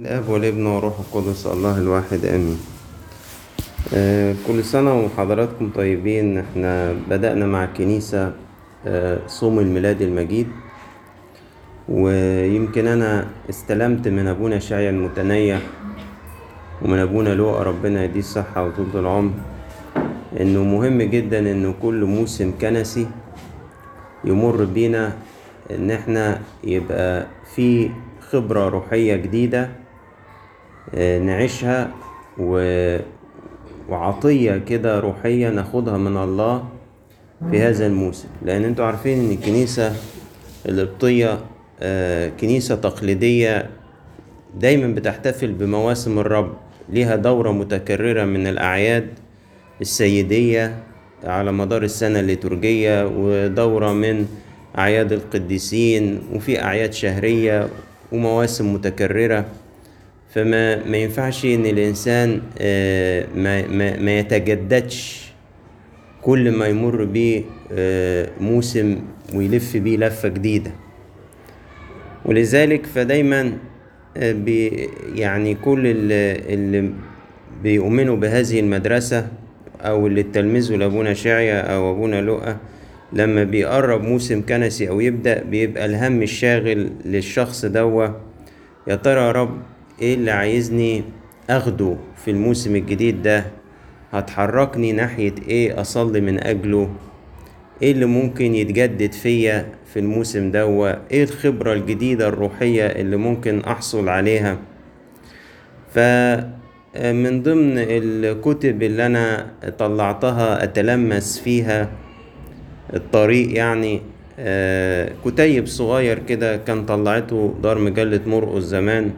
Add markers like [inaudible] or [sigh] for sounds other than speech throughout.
الاب والابن والروح القدس الله الواحد آمين. آه، كل سنة وحضراتكم طيبين. إحنا بدأنا مع الكنيسة آه، صوم الميلاد المجيد. ويمكن أنا استلمت من أبونا شاعي المتنيح ومن أبونا لوقا ربنا يديه الصحة وطولة العمر. إنه مهم جدا إنه كل موسم كنسي يمر بينا إن إحنا يبقى في خبرة روحية جديدة آه، نعيشها و... وعطية كده روحية ناخدها من الله في هذا الموسم. لأن أنتوا عارفين إن الكنيسة القبطية آه، كنيسة تقليدية دايما بتحتفل بمواسم الرب ليها دورة متكررة من الأعياد السيدية على مدار السنة الليتورجية ودورة من أعياد القديسين وفي أعياد شهرية ومواسم متكررة. فما ما ينفعش إن الإنسان آه، ما ما, ما يتجددش كل ما يمر بيه آه، موسم ويلف بيه لفة جديدة. ولذلك فدايما آه، بي يعني كل اللي, بيؤمنوا بهذه المدرسة أو اللي تلمذوا لأبونا شعيا أو أبونا لؤى لما بيقرب موسم كنسي أو يبدأ بيبقى الهم الشاغل للشخص دوا يا ترى يا رب إيه اللي عايزني اخده في الموسم الجديد ده؟ هتحركني ناحية إيه اصلي من اجله؟ إيه اللي ممكن يتجدد فيا في الموسم دوا إيه الخبرة الجديدة الروحية اللي ممكن احصل عليها؟ فمن ضمن الكتب اللي أنا طلعتها اتلمس فيها الطريق يعني آه، كتيب صغير كده كان طلعته دار مجلة مرقس زمان.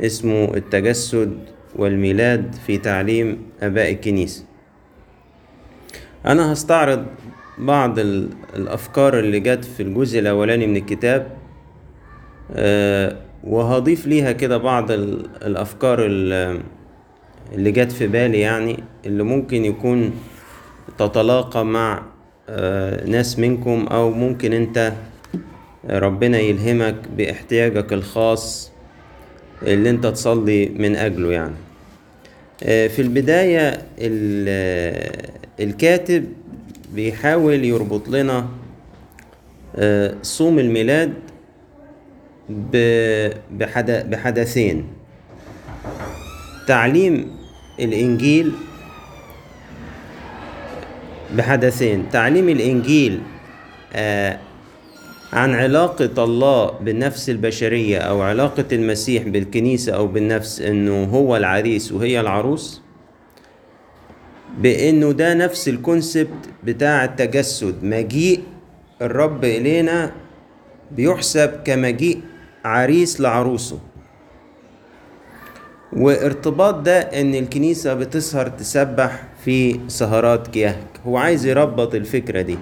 اسمه التجسد والميلاد في تعليم آباء الكنيسة. أنا هستعرض بعض ال- الأفكار اللي جت في الجزء الأولاني من الكتاب آه، وهضيف ليها كده بعض ال- الأفكار ال- اللي جت في بالي يعني اللي ممكن يكون تتلاقى مع آه، ناس منكم أو ممكن أنت ربنا يلهمك بإحتياجك الخاص اللي انت تصلي من أجله يعني. آه، في البداية ال- الكاتب بيحاول يربط لنا آه، صوم الميلاد بحدثين. تعليم الإنجيل بحدثين. تعليم الإنجيل آه، عن علاقة الله بالنفس البشرية أو علاقة المسيح بالكنيسة أو بالنفس إنه هو العريس وهي العروس؟ بإنه ده نفس الكونسبت بتاع التجسد. مجيء الرب إلينا بيحسب كمجيء عريس لعروسه. وارتباط ده إن الكنيسة بتسهر تسبح في سهرات كيهك هو عايز يربط الفكرة دي.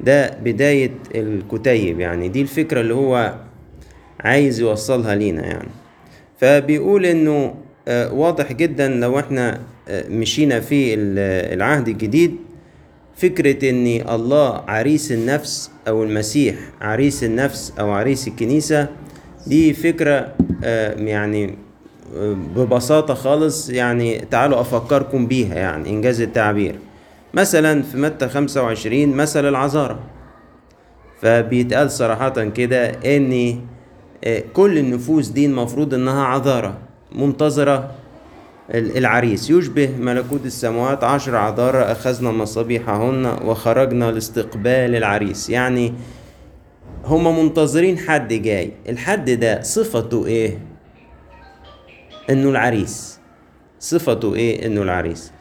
ده بداية الكتيب يعني دي الفكرة اللي هو عايز يوصلها لينا يعني. فبيقول إنه آه، واضح جدا لو إحنا آه، مشينا في ال- العهد الجديد فكرة إن الله عريس النفس أو المسيح عريس النفس أو عريس الكنيسة دي فكرة آه، يعني ببساطة خالص يعني تعالوا أفكركم بيها يعني إنجاز التعبير. مثلا في متى 25 مثل العذارى. فبيتقال صراحة كده إن آه، كل النفوس دي المفروض إنها عذارى منتظرة ال- العريس. يشبه ملكوت السماوات عشر عذارى أخذنا مصابيحهن وخرجنا لاستقبال العريس. يعني هما منتظرين حد جاي. الحد ده صفته إيه؟ إنه العريس. صفته إيه؟ إنه العريس.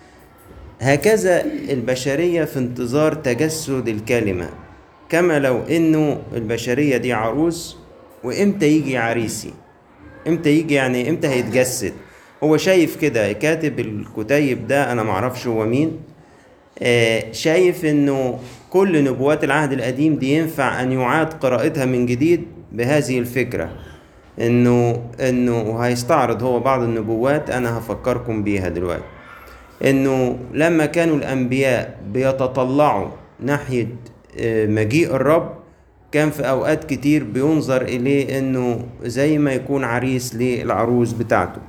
هكذا البشرية في انتظار تجسد الكلمة. كما لو إنه البشرية دي عروس وإمتى يجي عريسي؟ إمتى يجي يعني إمتى هيتجسد؟ هو شايف كده كاتب الكتيب ده أنا معرفش هو مين آه، شايف إنه كل نبوات العهد القديم دي ينفع أن يعاد قراءتها من جديد بهذه الفكرة. إنه إنه هيستعرض هو بعض النبوات أنا هفكركم بيها دلوقتي. إنه لما كانوا الأنبياء بيتطلعوا ناحية آه، مجيء الرب كان في أوقات كتير بينظر إليه إنه زي ما يكون عريس للعروس بتاعته.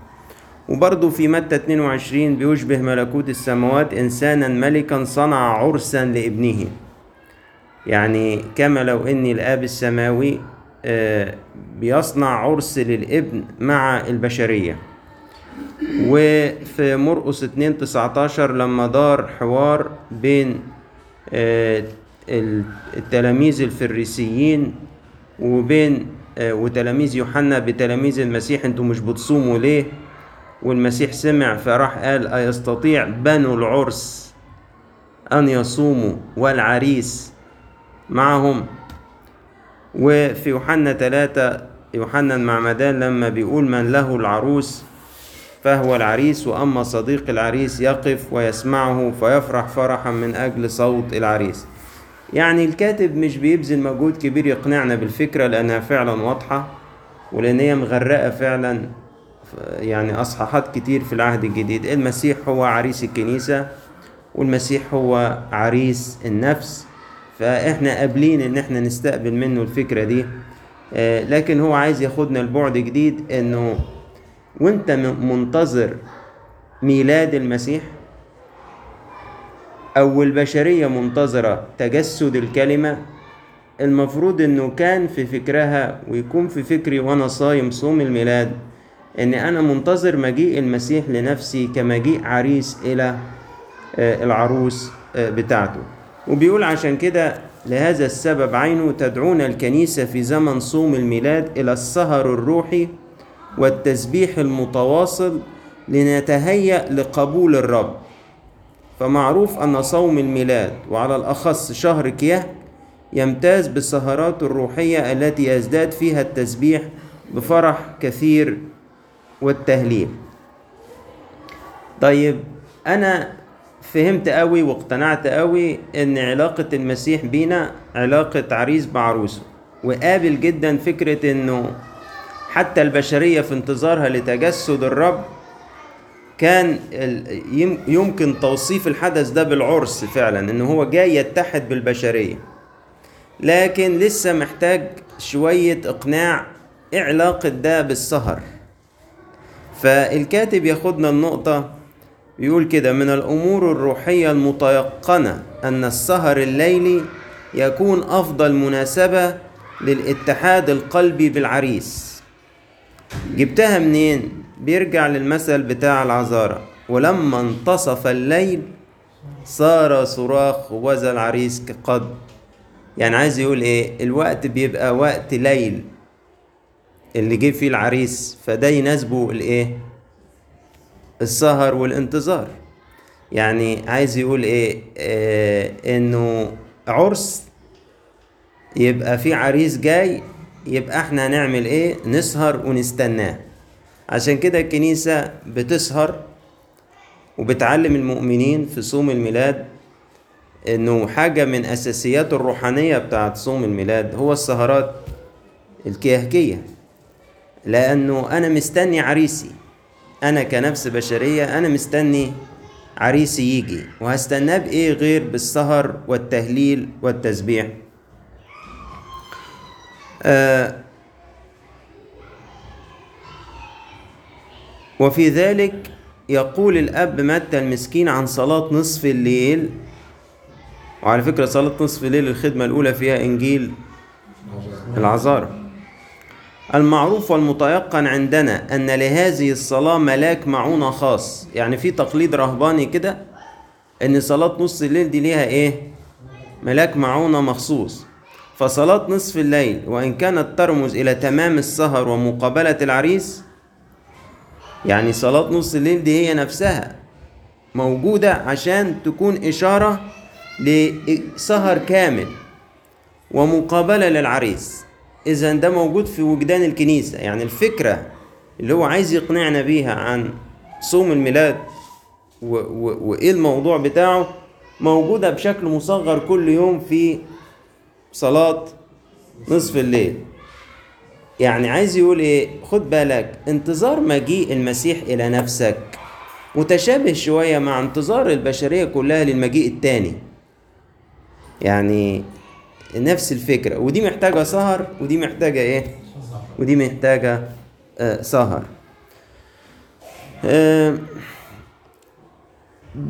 وبرضه في متى 22 بيشبه ملكوت السماوات إنسانا ملكا صنع عرسا لابنه. يعني كما لو إن الآب السماوي آه، بيصنع عرس للابن مع البشرية. وفي مرقس 2 19 لما دار حوار بين آه، ال- التلاميذ الفريسيين وبين آه، وتلاميذ يوحنا بتلاميذ المسيح أنتوا مش بتصوموا ليه؟ والمسيح سمع فراح قال أيستطيع بنو العرس أن يصوموا والعريس معهم؟ وفي يوحنا ثلاثة يوحنا المعمدان لما بيقول من له العروس فهو العريس وأما صديق العريس يقف ويسمعه فيفرح فرحا من أجل صوت العريس. يعني الكاتب مش بيبذل مجهود كبير يقنعنا بالفكرة لأنها فعلا واضحة ولأن هي مغرقة فعلا يعني أصحاحات كتير في العهد الجديد. المسيح هو عريس الكنيسة والمسيح هو عريس النفس فإحنا قابلين إن إحنا نستقبل منه الفكرة دي. آه، لكن هو عايز ياخدنا لبعد جديد إنه وأنت م- منتظر ميلاد المسيح؟ أو البشرية منتظرة تجسد الكلمة؟ المفروض إنه كان في فكرها ويكون في فكري وأنا صايم صوم الميلاد إن أنا منتظر مجيء المسيح لنفسي كمجيء عريس إلى آه، العروس آه، بتاعته. وبيقول عشان كده لهذا السبب عينه تدعون الكنيسة في زمن صوم الميلاد إلى السهر الروحي والتسبيح المتواصل لنتهيأ لقبول الرب. فمعروف أن صوم الميلاد وعلى الأخص شهر كياه يمتاز بالسهرات الروحية التي يزداد فيها التسبيح بفرح كثير والتهليل. طيب أنا فهمت قوي واقتنعت قوي إن علاقة المسيح بينا علاقة عريس بعروسه وقابل جدا فكرة إنه حتى البشرية في انتظارها لتجسد الرب كان يمكن توصيف الحدث ده بالعرس فعلا إن هو جاي يتحد بالبشرية. لكن لسه محتاج شوية إقناع إيه علاقة ده بالسهر. فالكاتب ياخدنا النقطة بيقول كده من الأمور الروحية المتيقنة أن السهر الليلي يكون أفضل مناسبة للاتحاد القلبي بالعريس. جبتها منين؟ بيرجع للمثل بتاع العذارى. ولما انتصف الليل صار صراخ وذا العريس قد يعني عايز يقول إيه؟ الوقت بيبقى وقت ليل. اللي جه فيه العريس فده يناسبه الإيه؟ السهر والانتظار. يعني عايز يقول إيه؟ آه إنه عرس يبقى في عريس جاي يبقى إحنا هنعمل إيه؟ نسهر ونستناه. عشان كده الكنيسة بتسهر وبتعلم المؤمنين في صوم الميلاد انه حاجة من أساسيات الروحانية بتاعت صوم الميلاد هو السهرات الكيهكية. لأنه أنا مستني عريسي. أنا كنفس بشرية أنا مستني عريسي يجي. وهستناه بإيه غير بالسهر والتهليل والتسبيح؟ وفي ذلك يقول الأب متى المسكين عن صلاة نصف الليل. وعلى فكرة صلاة نصف الليل الخدمة الأولى فيها إنجيل العذارى. المعروف والمتيقن عندنا أن لهذه الصلاة ملاك معونة خاص. يعني في تقليد رهباني كده أن صلاة نصف الليل دي ليها إيه؟ ملاك معونة مخصوص. فصلاة نصف الليل وإن كانت ترمز إلى تمام السهر ومقابلة العريس يعني صلاة نص الليل دي هي نفسها موجودة عشان تكون إشارة لسهر كامل ومقابلة للعريس. إذا ده موجود في وجدان الكنيسة يعني الفكرة اللي هو عايز يقنعنا بيها عن صوم الميلاد وإيه الموضوع بتاعه موجودة بشكل مصغر كل يوم في صلاة نصف الليل. يعني عايز يقول إيه؟ خد بالك انتظار مجيء المسيح إلى نفسك. متشابه شوية مع انتظار البشرية كلها للمجيء التاني. يعني نفس الفكرة. ودي محتاجة سهر ودي محتاجة إيه؟ ودي محتاجة آه سهر. آه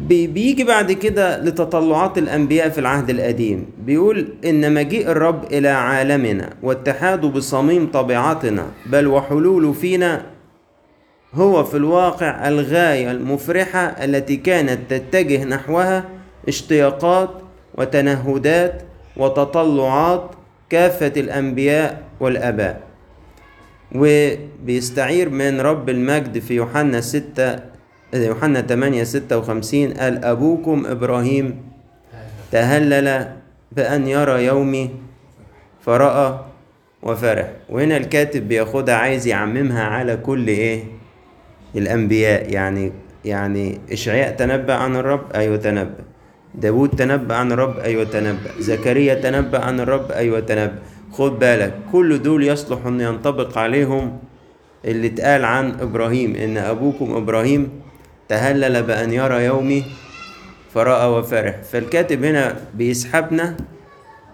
بيجي بعد كده لتطلعات الأنبياء في العهد القديم. بيقول إن مجيء الرب إلى عالمنا واتحاده بصميم طبيعتنا بل وحلوله فينا هو في الواقع الغاية المفرحة التي كانت تتجه نحوها اشتياقات وتنهدات وتطلعات كافة الأنبياء والآباء. وبيستعير من رب المجد في يوحنا 6 يوحنا 8 56 قال أبوكم إبراهيم تهلل بأن يرى يومي فرأى وفرح. وهنا الكاتب بياخدها عايز يعممها على كل إيه؟ الأنبياء. يعني يعني إشعياء تنبأ عن الرب؟ أيوة تنبأ. داود تنبأ عن الرب؟ أيوة تنبأ. زكريا تنبأ عن الرب؟ أيوة تنبأ. خد بالك كل دول يصلح أن ينطبق عليهم اللي اتقال عن إبراهيم إن أبوكم إبراهيم تهلل بأن يرى يومي فرأى وفرح. فالكاتب هنا بيسحبنا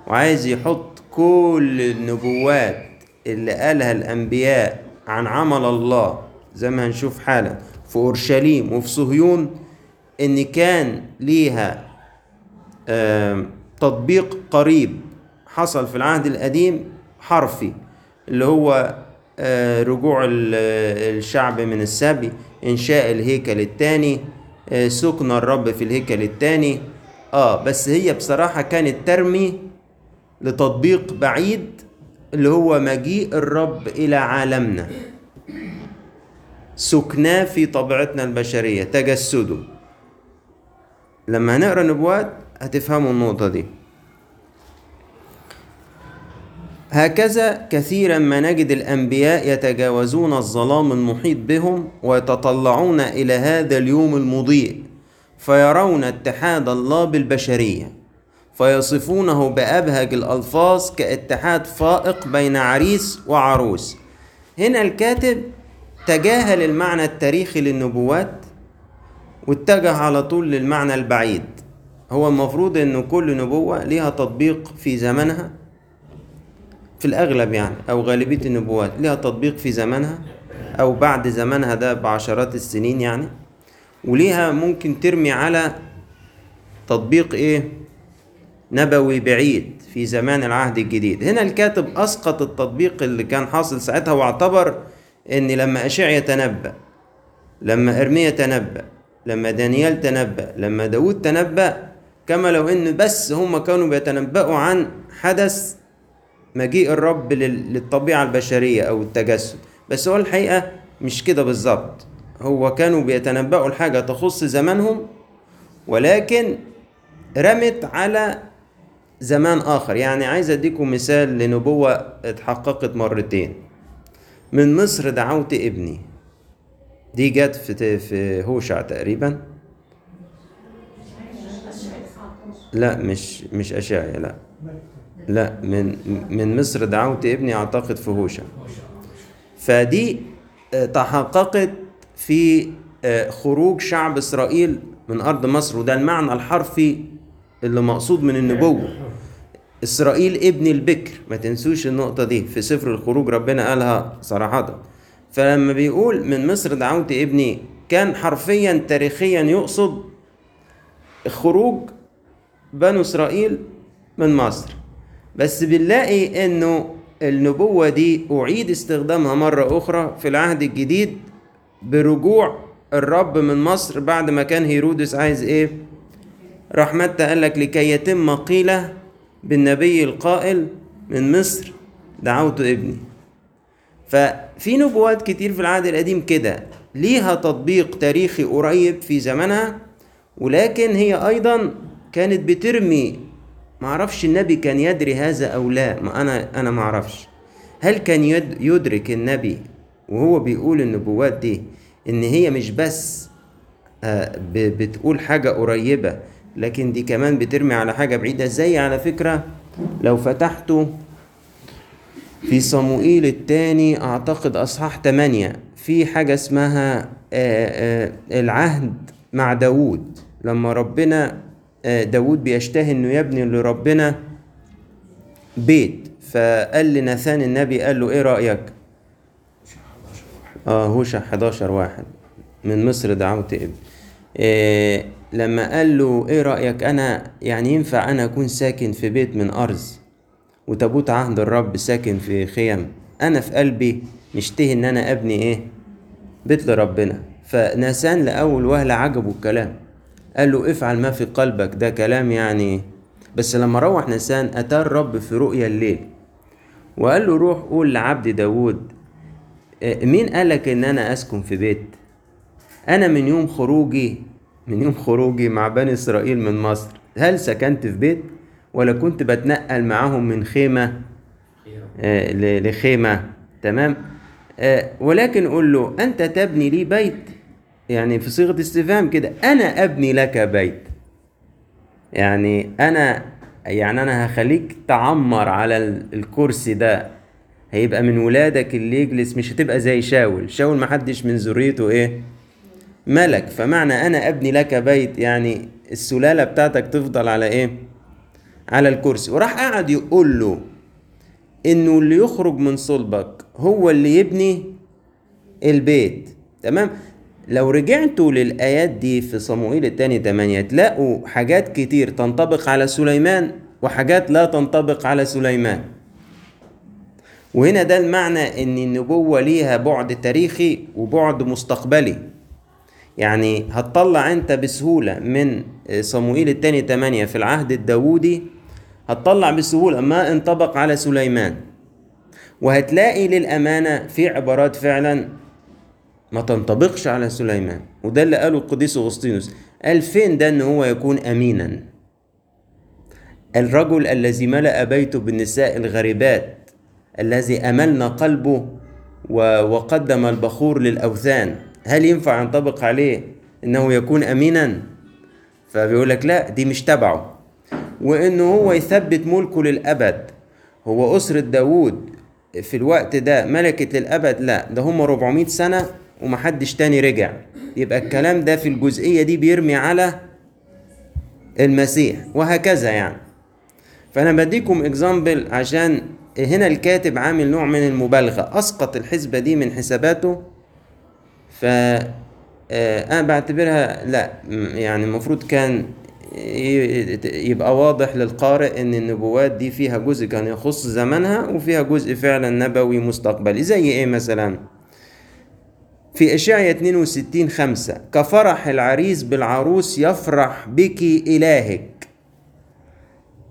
وعايز يحط كل النبوات اللي قالها الأنبياء عن عمل الله زي ما هنشوف حالا في أورشليم وفي صهيون إن كان ليها تطبيق قريب حصل في العهد القديم حرفي اللي هو آه، رجوع ال- الشعب من السبي. إنشاء الهيكل الثاني سكن الرب في الهيكل الثاني آه بس هي بصراحة كانت ترمي لتطبيق بعيد اللي هو مجيء الرب إلى عالمنا. سكناه في طبيعتنا البشرية تجسده. لما هنقرأ نبوات هتفهموا النقطة دي. هكذا كثيرا ما نجد الأنبياء يتجاوزون الظلام المحيط بهم ويتطلعون إلى هذا اليوم المضيء فيرون اتحاد الله بالبشرية فيصفونه بأبهج الألفاظ كاتحاد فائق بين عريس وعروس. هنا الكاتب تجاهل المعنى التاريخي للنبوات واتجه على طول للمعنى البعيد. هو المفروض إن كل نبوة ليها تطبيق في زمنها. في الأغلب يعني أو غالبية النبوات. لها تطبيق في زمانها أو بعد زمانها ده بعشرات السنين يعني. وليها ممكن ترمي على تطبيق إيه؟ نبوي بعيد في زمان العهد الجديد. هنا الكاتب أسقط التطبيق اللي كان حاصل ساعتها واعتبر إن لما أشعيا تنبأ لما إرميا تنبأ لما دانيال تنبأ لما داود تنبأ كما لو إن بس هم كانوا بيتنبأوا عن حدث مجيء الرب لل- للطبيعة البشرية أو التجسد. بس هو الحقيقة مش كده بالظبط. هو كانوا بيتنبأوا الحاجة تخص زمانهم ولكن رمت على زمان آخر. يعني عايز أديكم مثال لنبوة اتحققت مرتين. من مصر دعوت ابني. دي جت في في هوشع تقريبا. لا مش مش أشعيا لا. لا من من مصر دعوت ابني أعتقد في هوشع فدي آه، تحققت في آه، خروج شعب إسرائيل من أرض مصر وده المعنى الحرفي اللي مقصود من النبوة. إسرائيل ابن البكر ما تنسوش النقطة دي في سفر الخروج ربنا قالها صراحة. فلما بيقول من مصر دعوت ابني كان حرفيا تاريخيا يقصد خروج بنو إسرائيل من مصر. بس بنلاقي إنه النبوة دي أعيد استخدامها مرة أخرى في العهد الجديد برجوع الرب من مصر بعد ما كان هيرودس عايز إيه؟ راح متى قال لك لكي يتم قيلة بالنبي القائل من مصر دعوت ابني ففي نبوات كتير في العهد القديم كده ليها تطبيق تاريخي قريب في زمانها ولكن هي أيضا كانت بترمي معرفش النبي كان يدري هذا أو لا. ما أنا أنا معرفش هل كان يد يدرك النبي وهو بيقول النبوات دي إن هي مش بس آه، بتقول حاجة قريبة لكن دي كمان بترمي على حاجة بعيدة؟ زي على فكرة لو فتحتوا في صموئيل الثاني أعتقد أصحاح 8 في حاجة اسمها آه، آه، العهد مع داوود لما ربنا آه، داوود بيشتهي إنه يبني لربنا بيت. فقال لناثان النبي قال له إيه رأيك؟ آه هوشع 11 واحد من مصر دعوت ابن. إيه لما قال له إيه رأيك؟ أنا يعني ينفع أنا أكون ساكن في بيت من أرز وتابوت عهد الرب ساكن في خيم أنا في قلبي مشتهي إن أنا ابني إيه؟ بيت لربنا. فناسان لأول وهلة عجبه الكلام. قال له افعل ما في قلبك. ده كلام يعني. بس لما روح ناسان أتاه الرب في رؤيا الليل. وقال له روح قول لعبد داود مين قالك إن أنا أسكن في بيت؟ أنا من يوم خروجي من يوم خروجي مع بني إسرائيل من مصر. هل سكنت في بيت ولا كنت بتنقل معاهم من خيمة؟ آه، ل- لخيمة. تمام؟ آه، ولكن قول له أنت تبني لي بيت يعني في صيغة استفهام كده أنا أبني لك بيت. يعني أنا يعني أنا هخليك تعمر على ال- الكرسي ده. هيبقى من ولادك اللي يجلس مش هتبقى زي شاول. شاول محدش من ذريته إيه؟ ملك. فمعنى أنا أبني لك بيت يعني السلالة بتاعتك تفضل على إيه؟ على الكرسي. وراح قاعد يقول له إنه اللي يخرج من صلبك هو اللي يبني البيت. تمام؟ لو رجعتوا للآيات دي في صموئيل الثاني 8 تلاقوا حاجات كتير تنطبق على سليمان وحاجات لا تنطبق على سليمان. وهنا ده المعنى إن النبوة ليها بعد تاريخي وبعد مستقبلي. يعني هتطلع أنت بسهولة من صموئيل الثاني 8 في العهد الداودي هتطلع بسهولة ما انطبق على سليمان. وهتلاقي للأمانة في عبارات فعلا ما تنطبقش على سليمان. وده اللي قاله القديس أغسطينوس. قال فين ده إن هو يكون أمينا؟ الرجل الذي ملأ بيته بالنساء الغريبات الذي أملنا قلبه وقدم البخور للأوثان. هل ينفع ينطبق عليه إنه يكون امينا؟ فبيقول لك لا دي مش تبعه. وانه هو يثبت ملكه للأبد هو أسرة داوود في الوقت ده ملكت للأبد؟ لا ده هم 400 سنة ومحدش تاني رجع. يبقى الكلام ده في الجزئية دي بيرمي على المسيح وهكذا يعني. فأنا بديكم اكزامبل عشان هنا الكاتب عامل نوع من المبالغة. أسقط الحسبة دي من حساباته ف آه، أنا بعتبرها لا يعني المفروض كان يبقى واضح للقارئ إن النبوات دي فيها جزء كان يخص زمنها وفيها جزء فعلا نبوي مستقبلي. زي إيه مثلا؟ في اشعيا 62 5 كفرح العريس بالعروس يفرح بك إلهك.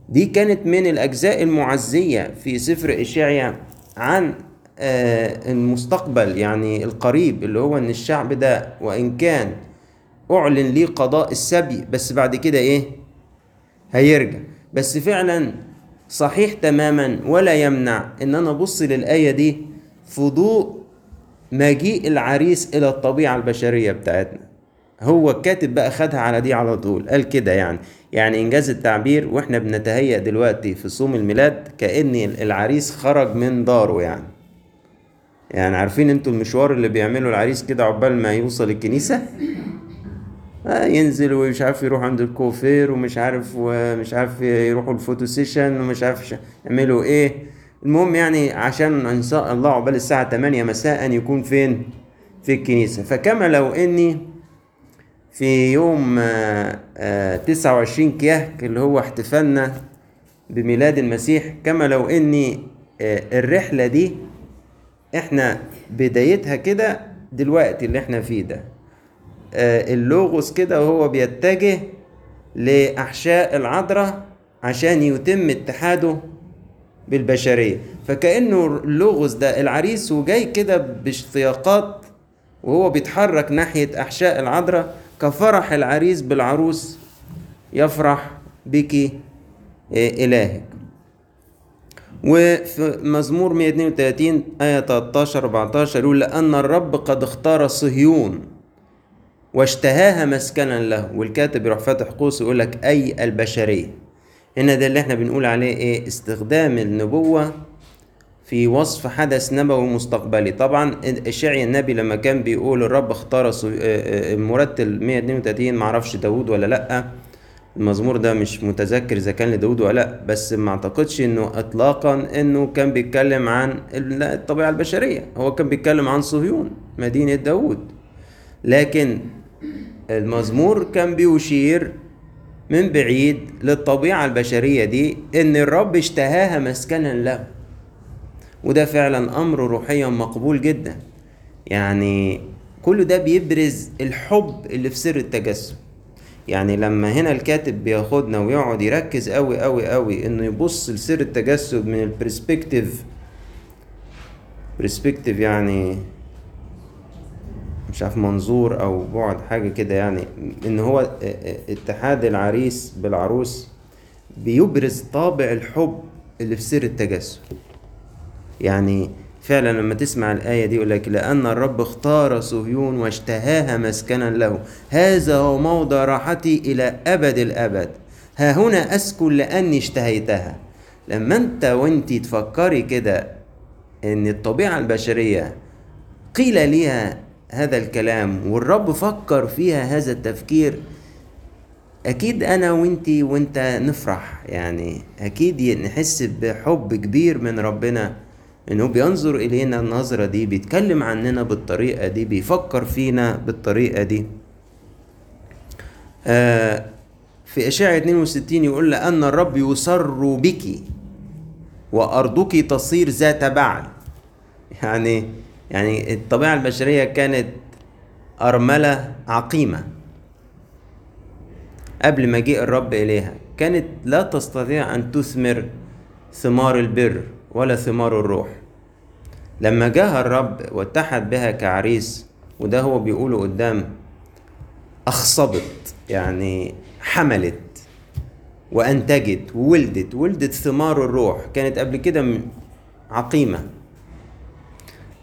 دي كانت من الأجزاء المعزية في سفر إشعيا عن آه، المستقبل يعني القريب اللي هو إن الشعب ده وإن كان أعلن ليه قضاء السبي بس بعد كده إيه؟ هيرجع. بس فعلا صحيح تماما ولا يمنع إن أنا أبص للآية دي في ضوء مجيء العريس إلى الطبيعة البشرية بتاعتنا. هو الكاتب بقى خدها على دي على طول قال كده يعني. يعني إنجاز التعبير وإحنا بنتهيأ دلوقتي في صوم الميلاد كأن العريس خرج من داره يعني. يعني عارفين أنتوا المشوار اللي بيعمله العريس كده عقبال ما يوصل الكنيسة؟ آه ينزل ومش عارف يروح عند الكوافير ومش عارف ومش عارف يروحوا ال photo session ومش عارف يعملوا إيه. المهم يعني عشان ان شاء الله عقبال الساعة 8 مساء يكون فين؟ في الكنيسة. فكما لو إني في يوم آه، آه، 29 كيهك اللي هو احتفالنا بميلاد المسيح كما لو إني آه، الرحلة دي إحنا بدايتها كده دلوقتي اللي إحنا فيه ده. آه، اللوغوس كده وهو بيتجه لأحشاء العذراء عشان يتم اتحاده بالبشرية. فكأنه اللوغوس ده العريس وجاي كده باشتياقات وهو بيتحرك ناحية أحشاء العذراء كفرح العريس بالعروس يفرح بك إلهك. وفي مزمور 132 آية 13 14 يقول لأن الرب قد اختار صهيون واشتهاها مسكنا له. والكاتب يروح فاتح قوس يقول لك أي البشرية. هنا ده اللي إحنا بنقول عليه إيه؟ استخدام النبوة في وصف حدث نبوي مستقبلي. طبعا اشعيا النبي لما كان بيقول الرب اختار آه، آه، المرتل 132 معرفش داود ولا لأ. المزمور ده مش متذكر إذا كان لداود ولا لأ بس ما أعتقدش إنه اطلاقا إنه كان بيتكلم عن الطبيعة البشرية. هو كان بيتكلم عن صهيون مدينة داود لكن المزمور كان بيشير من بعيد للطبيعة البشرية دي إن الرب اشتهاها مسكنا له. وده فعلا أمر روحيا مقبول جدا. يعني كل ده بيبرز الحب اللي في سر التجسد يعني لما هنا الكاتب بياخدنا ويقعد يركز قوي قوي قوي إنه يبص لسر التجسد من ال perspective perspective يعني مش عارف منظور أو بعد حاجة كده يعني إن هو اتحاد العريس بالعروس بيبرز طابع الحب اللي في سر التجسد. يعني فعلا لما تسمع الآية دي يقول لك لأن الرب اختار صهيون واشتهاها مسكنا له. هذا هو موضع راحتي إلى أبد الأبد. ها هنا أسكن لأني اشتهيتها. لما أنت وأنت تفكري كده إن الطبيعة البشرية قيل ليها هذا الكلام والرب فكر فيها هذا التفكير. أكيد أنا وأنتي وأنت نفرح يعني أكيد نحس بحب كبير من ربنا. إنه بينظر إلينا النظرة دي بيتكلم عننا بالطريقة دي بيفكر فينا بالطريقة دي. آه في أشعة 62 يقول لأن الرب يسر بك وأرضك تصير ذات بعل. يعني يعني الطبيعة البشرية كانت أرملة عقيمة قبل مجيء الرب إليها. كانت لا تستطيع أن تثمر ثمار البر ولا ثمار الروح. لما جاء الرب واتحد بها كعريس وده هو بيقوله قدام أخصبت يعني حملت وأنتجت وولدت ولدت ثمار الروح. كانت قبل كده عقيمة.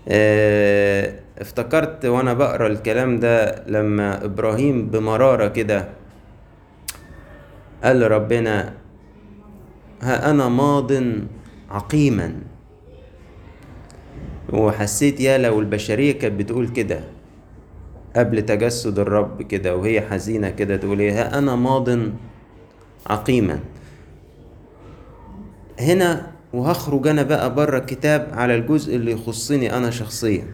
آه افتكرت وأنا بقرا الكلام ده لما إبراهيم بمرارة كده قال لربنا ها أنا ماض عقيما. وحسيت يا لو البشرية كانت بتقول كده قبل تجسد الرب كده وهي حزينة كده تقول إيه ها أنا ماض عقيما. هنا وهخرج أنا بقى بره الكتاب على الجزء اللي يخصني أنا شخصيا.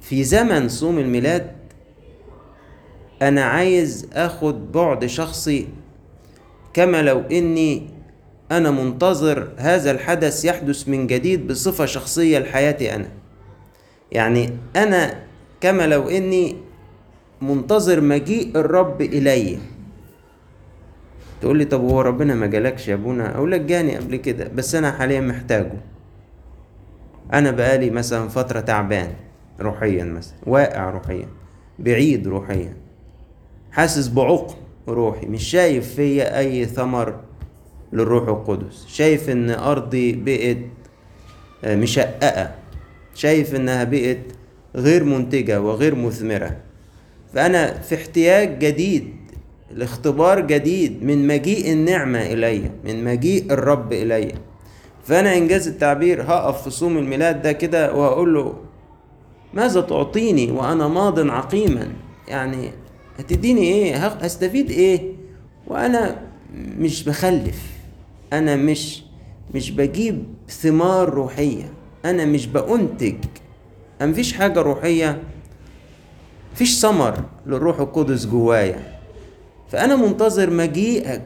في زمن صوم الميلاد أنا عايز أخد بعد شخصي كما لو إني أنا منتظر هذا الحدث يحدث من جديد بصفة شخصية لحياتي أنا. يعني أنا كما لو إني منتظر مجيء الرب إلي. تقول لي طب هو ربنا ما جالكش يا ابونا؟ أقول لك جاني قبل كده بس أنا حاليا محتاجه. أنا بقالي مثلا فترة تعبان روحيا مثلا واقع روحيا بعيد روحيا. حاسس بعقم روحي مش شايف فيا أي ثمر للروح القدس. شايف إن أرضي بقت مشققة. شايف إنها بقت غير منتجة وغير مثمرة. فأنا في احتياج جديد لاختبار جديد من مجيء النعمة إلي من مجيء الرب إلي. فأنا إنجاز التعبير هقف في صوم الميلاد ده كده وهقول له ماذا تعطيني وأنا ماض عقيما؟ يعني هتديني إيه؟ هستفيد إيه؟ وأنا مش بخلف أنا مش مش بجيب ثمار روحية أنا مش بأنتج. مفيش حاجة روحية؟ مفيش ثمر للروح القدس جوايا. فأنا منتظر مجيئك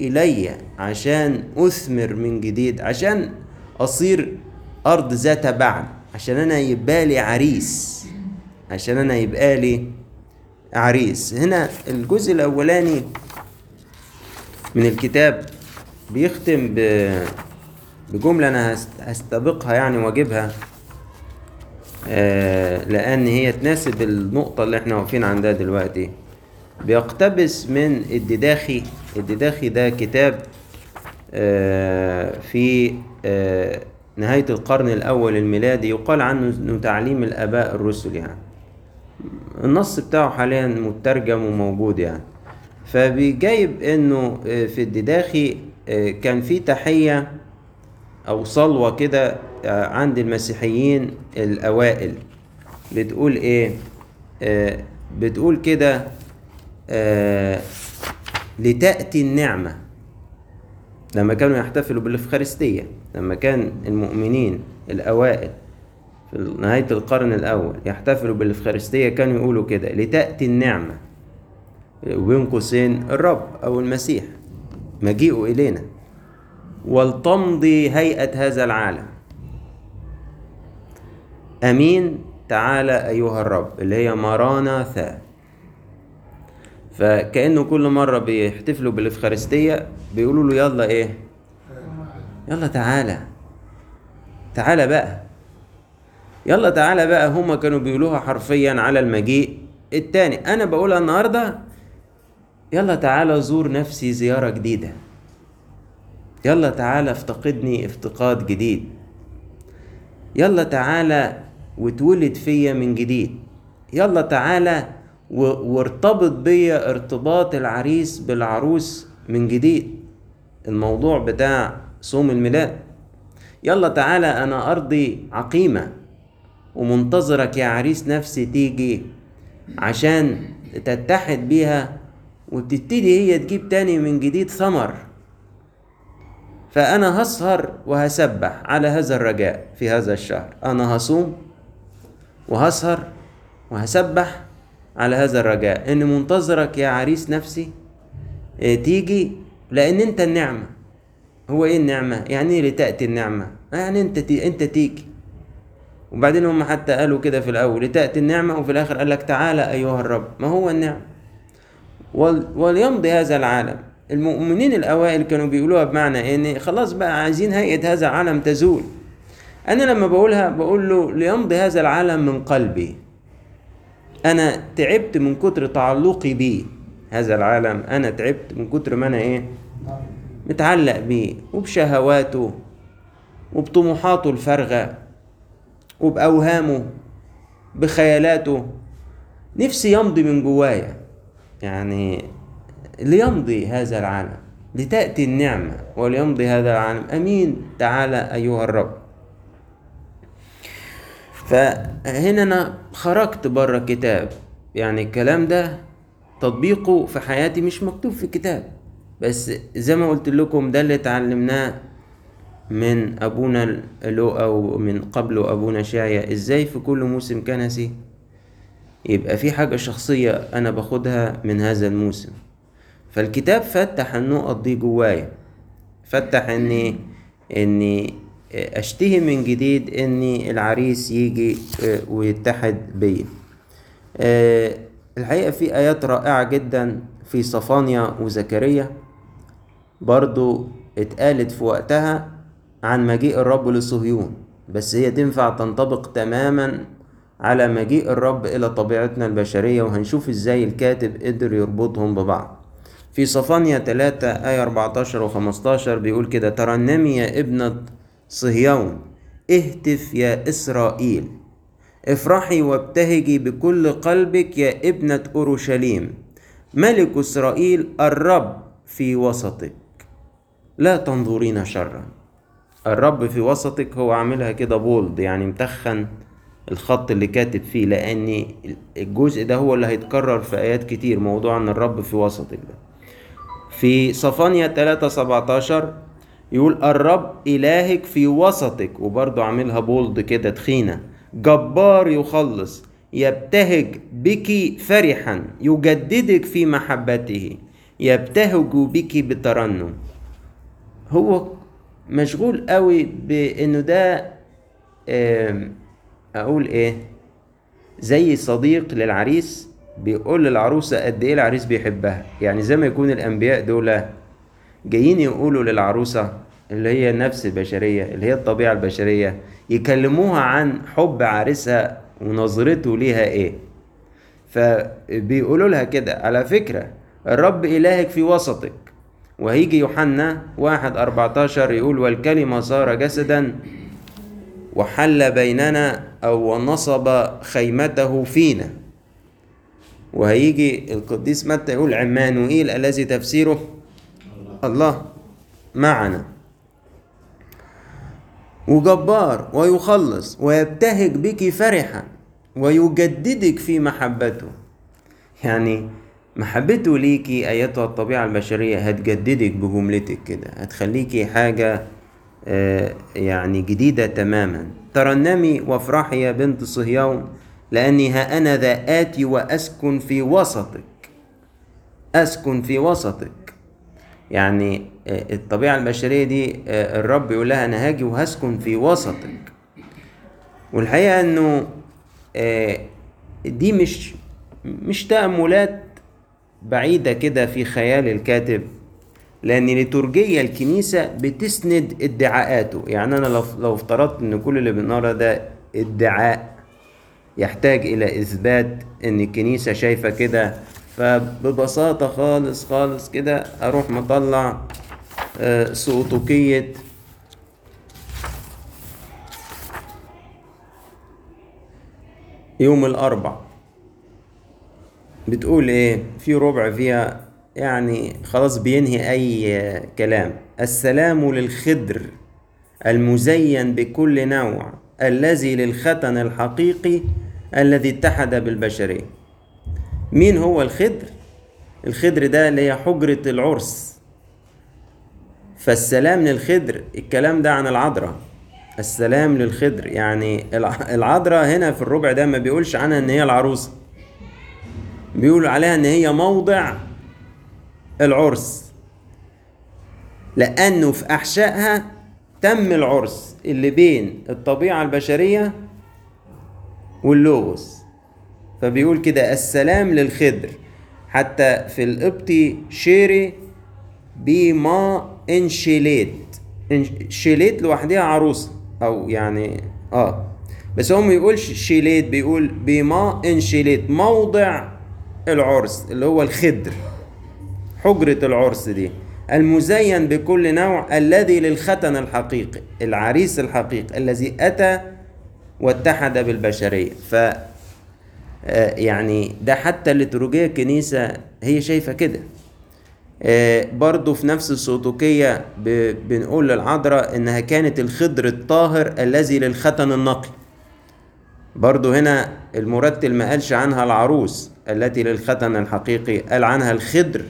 إلي عشان أثمر من جديد عشان أصير أرض ذات بعد عشان أنا يبقى عريس عشان أنا يبقى عريس. هنا الجزء الأولاني من الكتاب بيختم بجملة أنا هستبقها يعني وأجيبها آه لأن هي تناسب النقطة اللي إحنا واقفين عندها دلوقتي. بيقتبس من الدداخي. الدداخي ده كتاب آه في آه نهاية القرن الأول الميلادي يقال عنه إنه تعليم الآباء الرسل يعني. النص بتاعه حاليا مترجم وموجود يعني. فبيجايب إنه في الدداخي كان في تحية أو صلوة كده عند المسيحيين الأوائل. بتقول إيه؟ بتقول كده آه لتأتي النعمة. لما كانوا يحتفلوا بالإفخارستية لما كان المؤمنين الأوائل في نهاية القرن الأول يحتفلوا بالإفخارستية كانوا يقولوا كده لتأتي النعمة. وبين قوسين الرب أو المسيح. مجيئه إلينا. ولتمضي هيئة هذا العالم. أمين تعالى أيها الرب اللي هي مراناثا فكأنه كل مرة بيحتفلوا بالإفخارستية بيقولوا له يلا إيه؟ يلا تعالى. تعالى بقى. يلا تعالى بقى. هما كانوا بيقولوها حرفيا على المجيء التاني. أنا بقولها النهاردة يلا تعالى زور نفسي زيارة جديدة. يلا تعالى افتقدني افتقاد جديد. يلا تعالى واتولد فيا من جديد. يلا تعالى وارتبط بيا ارتباط العريس بالعروس من جديد. الموضوع بتاع صوم الميلاد. يلا تعالى أنا أرضي عقيمة ومنتظرك يا عريس نفسي تيجي عشان تتحد بيها وتبتدي هي تجيب تاني من جديد ثمر. فأنا هسهر وهسبح على هذا الرجاء في هذا الشهر. أنا هصوم وهسهر وهسبح على هذا الرجاء. إن منتظرك يا عريس نفسي تيجي لأن أنت النعمة. هو إيه النعمة؟ يعني إيه لتأتي النعمة؟ يعني أنت تي أنت تيجي. وبعدين هم حتى قالوا كده في الأول لتأتي النعمة وفي الآخر قال لك تعالى أيها الرب. ما هو النعمة؟ وليمضي هذا العالم. المؤمنين الأوائل كانوا بيقولوها بمعنى إن خلاص بقى عايزين هيئة هذا العالم تزول. أنا لما بقولها بقول له ليمضي هذا العالم من قلبي. أنا تعبت من كتر تعلقي بيه. هذا العالم أنا تعبت من كتر ما أنا إيه؟ متعلق بيه. وبشهواته وبطموحاته الفارغة وبأوهامه بخيالاته. نفسي يمضي من جوايا. يعني ليمضي هذا العالم لتأتي النعمة وليمضي هذا العالم. أمين. تعالى أيها الرب. فهنا أنا خرجت بره الكتاب يعني الكلام ده تطبيقه في حياتي مش مكتوب في الكتاب. بس زي ما قلت لكم ده اللي اتعلمناه من أبونا لوقا ومن قبله أبونا شاعية إزاي في كل موسم كنسي؟ يبقى في حاجة شخصية أنا باخدها من هذا الموسم. فالكتاب فتح النقط دي جوايا. فتح إني إني أشتهي من جديد إني العريس يجي ويتحد بيا. الحقيقة في آيات رائعة جدا في صفانيا وزكريا برضو اتقالت في وقتها عن مجيء الرب لصهيون بس هي تنفع تنطبق تماما على مجيء الرب إلى طبيعتنا البشرية وهنشوف إزاي الكاتب قدر يربطهم ببعض. في صفانيا 3 آية 14 و 15 بيقول كده ترنمي يا ابنة صهيون اهتف يا إسرائيل. افرحي وابتهجي بكل قلبك يا ابنة أورشليم. ملك إسرائيل الرب في وسطك. لا تنظرين شرا. الرب في وسطك هو عاملها كده بولد يعني متخن الخط اللي كاتب فيه لأن الجزء ده هو اللي هيتكرر في آيات كتير موضوع إن الرب في وسطك ده. في صفانيا 3 17 يقول الرب إلهك في وسطك وبرضه عاملها بولد كده تخينة. جبار يخلص يبتهج بك فرحا يجددك في محبته يبتهج بك بترنم. هو مشغول قوي بإنه ده أقول إيه زي صديق للعريس بيقول للعروسة قد إيه العريس بيحبها. يعني زي ما يكون الأنبياء دول جايين يقولوا للعروسة اللي هي النفس البشرية اللي هي الطبيعة البشرية يكلموها عن حب عريسها ونظرته ليها إيه. فبيقولوا لها كده على فكرة الرب إلهك في وسطك. وهيجي يوحنا واحد أربعتاشر يقول والكلمة صار جسدا وحل بيننا أو نصب خيمته فينا. وهيجي القديس متى يقول عمانوئيل الذي تفسيره؟ الله معنا. وجبار ويخلص ويبتهج بك فرحا ويجددك في محبته. يعني محبته ليكي أيتها الطبيعة البشرية هتجددك بجملتك كده هتخليكي حاجة آه، يعني جديدة تماما. ترنمي وافرحي يا بنت صهيون لأني ها أنا ذا آتي وأسكن في وسطك. أسكن في وسطك. يعني آه، الطبيعة البشرية دي آه، الرب يقول لها أنا هاجي وهسكن في وسطك. والحقيقة إنه آه، دي مش مش تأملات بعيدة كده في خيال الكاتب. لأن ليتورجية الكنيسة بتسند ادعاءاته. يعني أنا لو لو افترضت إن كل اللي بنقرا ده ادعاء يحتاج إلى إثبات إن الكنيسة شايفة كده فببساطة خالص خالص كده أروح مطلع آه، سقوطكية يوم الأربع. بتقول إيه؟ في ربع فيها يعني خلاص بينهي أي كلام. السلام للخدر المزين بكل نوع الذي للختن الحقيقي الذي اتحد بالبشرية. مين هو الخدر الخدر ده اللي هي حجرة العرس. فالسلام للخدر الكلام ده عن العذراء. السلام للخدر يعني الع- العذراء هنا في الربع ده ما بيقولش عنها إن هي العروسة. بيقول عليها إن هي موضع العرس. لأنه في أحشائها تم العرس اللي بين الطبيعة البشرية واللوغوس. فبيقول كده السلام للخدر حتى في القبطي شيري بما إنشيليت. إن- شيليت لوحدها عروسه أو يعني آه. بس هو ما بيقولش شيليت بيقول بما إنشيليت موضع العرس اللي هو الخدر حجرة العرس دي. المزين بكل نوع الذي للختن الحقيقي العريس الحقيقي الذي أتى واتحد بالبشرية. ف آه، يعني ده حتى الليتورجية الكنيسة هي شايفة كده. آه، برضو في نفس السوتوكية ب- بنقول للعذراء إنها كانت الخضر الطاهر الذي للختن النقي. برضو هنا المرتل ما قالش عنها العروس التي للختن الحقيقي قال عنها الخضر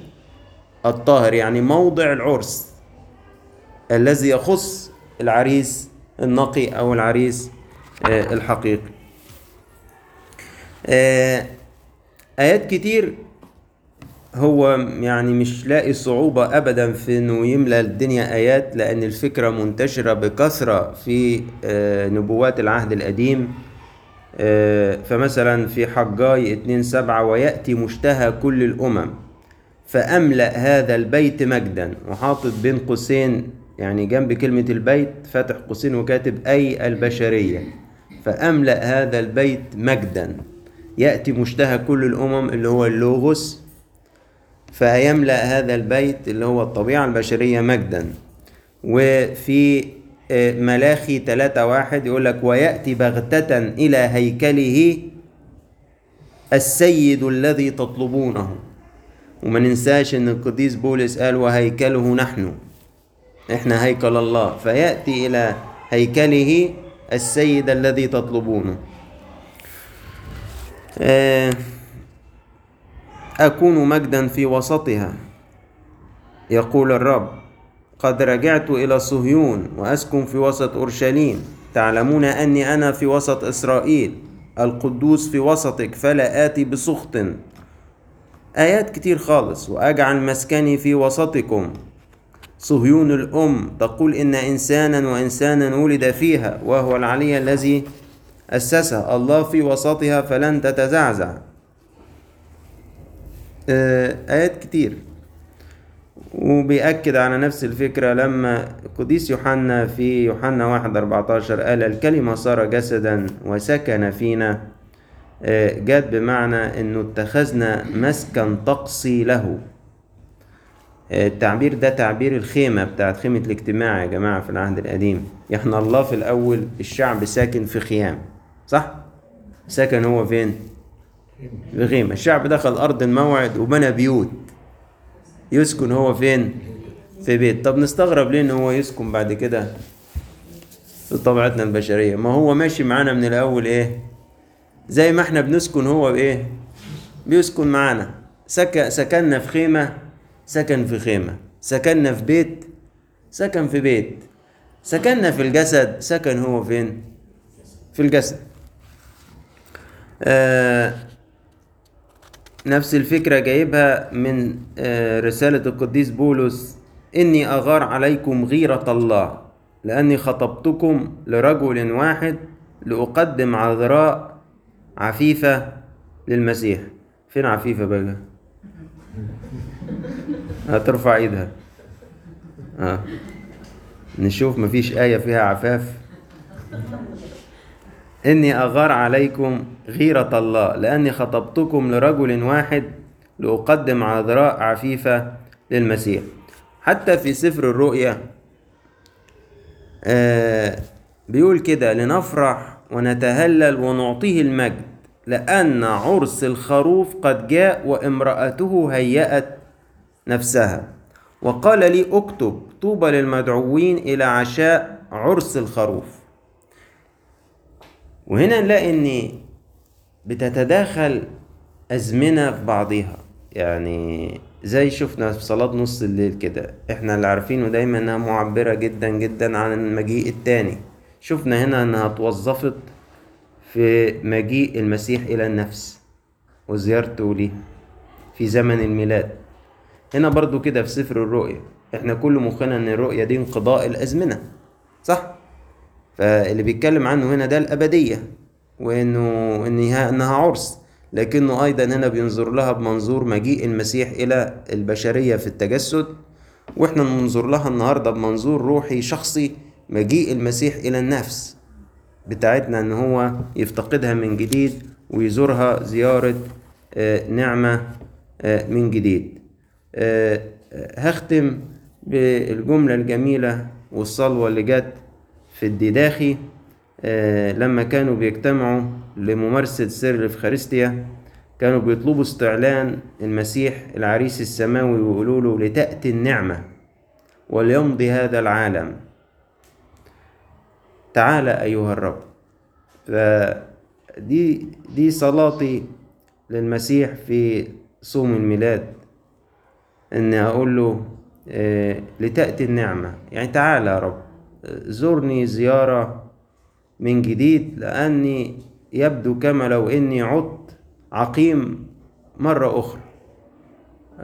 الطاهر يعني موضع العرس الذي يخص العريس النقي أو العريس آه، الحقيقي. آه، آيات كتير هو يعني مش لاقي صعوبة أبدا في إنه يملى الدنيا آيات لأن الفكرة منتشرة بكثرة في آه، نبوات العهد القديم. آه، فمثلا في حجاي اتنين سبعة ويأتي مشتهى كل الأمم فأملأ هذا البيت مجدا. وحاطط بين قوسين يعني جنب كلمة البيت فاتح قوسين وكاتب أي البشرية. فأملأ هذا البيت مجدا. يأتي مشتهى كل الأمم اللي هو اللوغوس فيملأ هذا البيت اللي هو الطبيعة البشرية مجدا. وفي آه، ملاخي ثلاثة واحد يقول لك ويأتي بغتة إلى هيكله السيد الذي تطلبونه. وما ننساش إن القديس بولس قال وهيكله نحن. إحنا هيكل الله. فيأتي إلى هيكله السيد الذي تطلبونه. أكون مجدا في وسطها. يقول الرب قد رجعت إلى صهيون وأسكن في وسط أورشليم. تعلمون أني أنا في وسط إسرائيل. القدوس في وسطك فلا آتي بسخط. آيات كتير خالص وأجعل مسكني في وسطكم. صهيون الأم تقول إن إنسانا وإنسانا ولد فيها وهو العلي الذي أسسها الله في وسطها فلن تتزعزع. آه، آيات كتير. وبيأكد على نفس الفكرة لما قديس يوحنا في يوحنا واحد أربعتاشر قال الكلمة صار جسدا وسكن فينا. آه، جت بمعنى إنه اتخذنا مسكن طقسي له. آه، التعبير ده تعبير الخيمة بتاعت خيمة الاجتماع يا جماعة في العهد القديم. إحنا الله في الأول الشعب ساكن في خيام. صح؟ سكن هو فين؟ في خيمة الشعب دخل أرض الموعد وبنى بيوت يسكن هو فين؟ في بيت طب نستغرب ليه ان هو يسكن بعد كده في طبيعتنا البشرية ما هو ماشي معانا من الأول إيه؟ زي ما إحنا بنسكن هو بإيه؟ بيسكن معانا سك... سكننا في خيمة سكن في خيمة سكننا في بيت سكن في بيت سكننا في الجسد سكن هو فين في الجسد آه نفس الفكرة جايبها من آه رسالة القديس بولس إني أغار عليكم غيرة الله لأني خطبتكم لرجل واحد لأقدم عذراء عفيفة للمسيح. فين عفيفة بقى؟ [laughs] هترفع إيدها. آه. نشوف مفيش آية فيها عفاف. إني أغار عليكم غيرة الله لأني خطبتكم لرجل واحد لأقدم عذراء عفيفة للمسيح. حتى في سفر الرؤيا آه بيقول كده لنفرح ونتهلل ونعطيه المجد لأن عرس الخروف قد جاء وامرأته هيأت نفسها. وقال لي اكتب طوبى للمدعوين إلى عشاء عرس الخروف. وهنا نلاقي إن بتتداخل أزمنة في بعضها يعني زي شفنا في صلاة نص الليل كده إحنا اللي عارفينه دايما إنها معبرة جدا جدا عن المجيء التاني. شفنا هنا إنها اتوظفت في مجيء المسيح إلى النفس وزيارته ليه في زمن الميلاد. هنا برضو كده في سفر الرؤيا إحنا كل مخنا إن الرؤيا دي انقضاء الأزمنة صح؟ فاللي بيتكلم عنه هنا ده الأبدية وإنه انها إنها عرس. لكنه أيضا هنا بينظر لها بمنظور مجيء المسيح إلى البشرية في التجسد وإحنا ننظر لها النهاردة بمنظور روحي شخصي مجيء المسيح إلى النفس بتاعتنا إن هو يفتقدها من جديد ويزورها زيارة نعمة من جديد. هختم بالجملة الجميلة والصلوة اللي جت في الديداخي لما كانوا بيجتمعوا لممارسة سر الإفخارستيا كانوا بيطلبوا استعلان المسيح العريس السماوي ويقولوا له لتأتي النعمة وليمضي هذا العالم. تعالى أيها الرب. فدي دي صلاتي للمسيح في صوم الميلاد إن أقول له لتأتي النعمة. يعني تعالى يا رب. زورني زيارة من جديد لأني يبدو كما لو إني عدت عقيم مرة أخرى.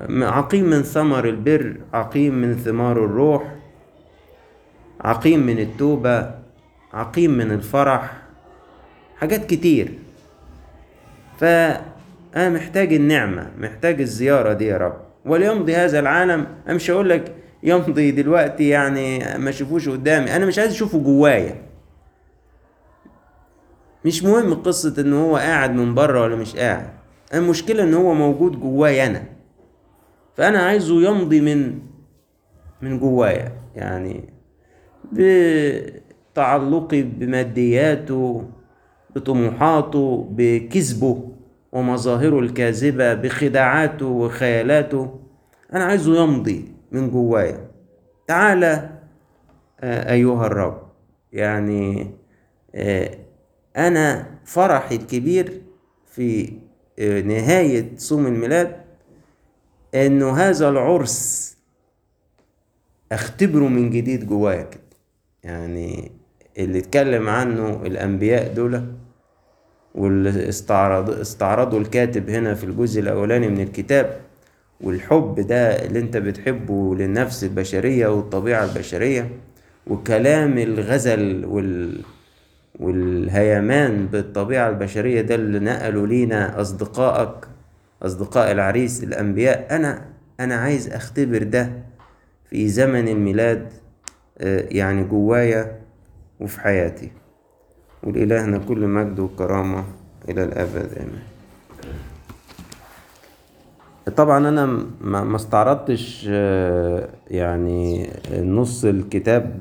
عقيم من ثمر البر عقيم من ثمار الروح عقيم من التوبة عقيم من الفرح حاجات كتير. فأنا محتاج النعمة محتاج الزيارة دي يا رب. وليمضي هذا العالم أنا مش هقول لك يمضي دلوقتي يعني ما اشوفوش قدامي. أنا مش عايز اشوفه جوايا. مش مهم قصة إن هو قاعد من بره ولا مش قاعد. المشكلة إن هو موجود جوايا أنا. فأنا عايزه يمضي من من جوايا. يعني بتعلقي بمادياته بطموحاته بكذبه ومظاهره الكاذبة بخداعاته وخيالاته. أنا عايزه يمضي. من جوايا. تعالى أيها الرب. يعني أنا فرحي الكبير في نهاية صوم الميلاد إنه هذا العرس أختبره من جديد جوايا كده. يعني اللي اتكلم عنه الأنبياء دول واللي استعرض استعرضوا الكاتب هنا في الجزء الأولاني من الكتاب والحب ده اللي انت بتحبه للنفس البشرية والطبيعة البشرية وكلام الغزل وال والهيمان بالطبيعة البشرية ده اللي نقلوا لينا أصدقائك أصدقاء العريس الأنبياء أنا أنا عايز أختبر ده في زمن الميلاد يعني جوايا وفي حياتي. ولإلهنا كل مجد وكرامة إلى الأبد آمين. طبعا أنا ما استعرضتش يعني نص الكتاب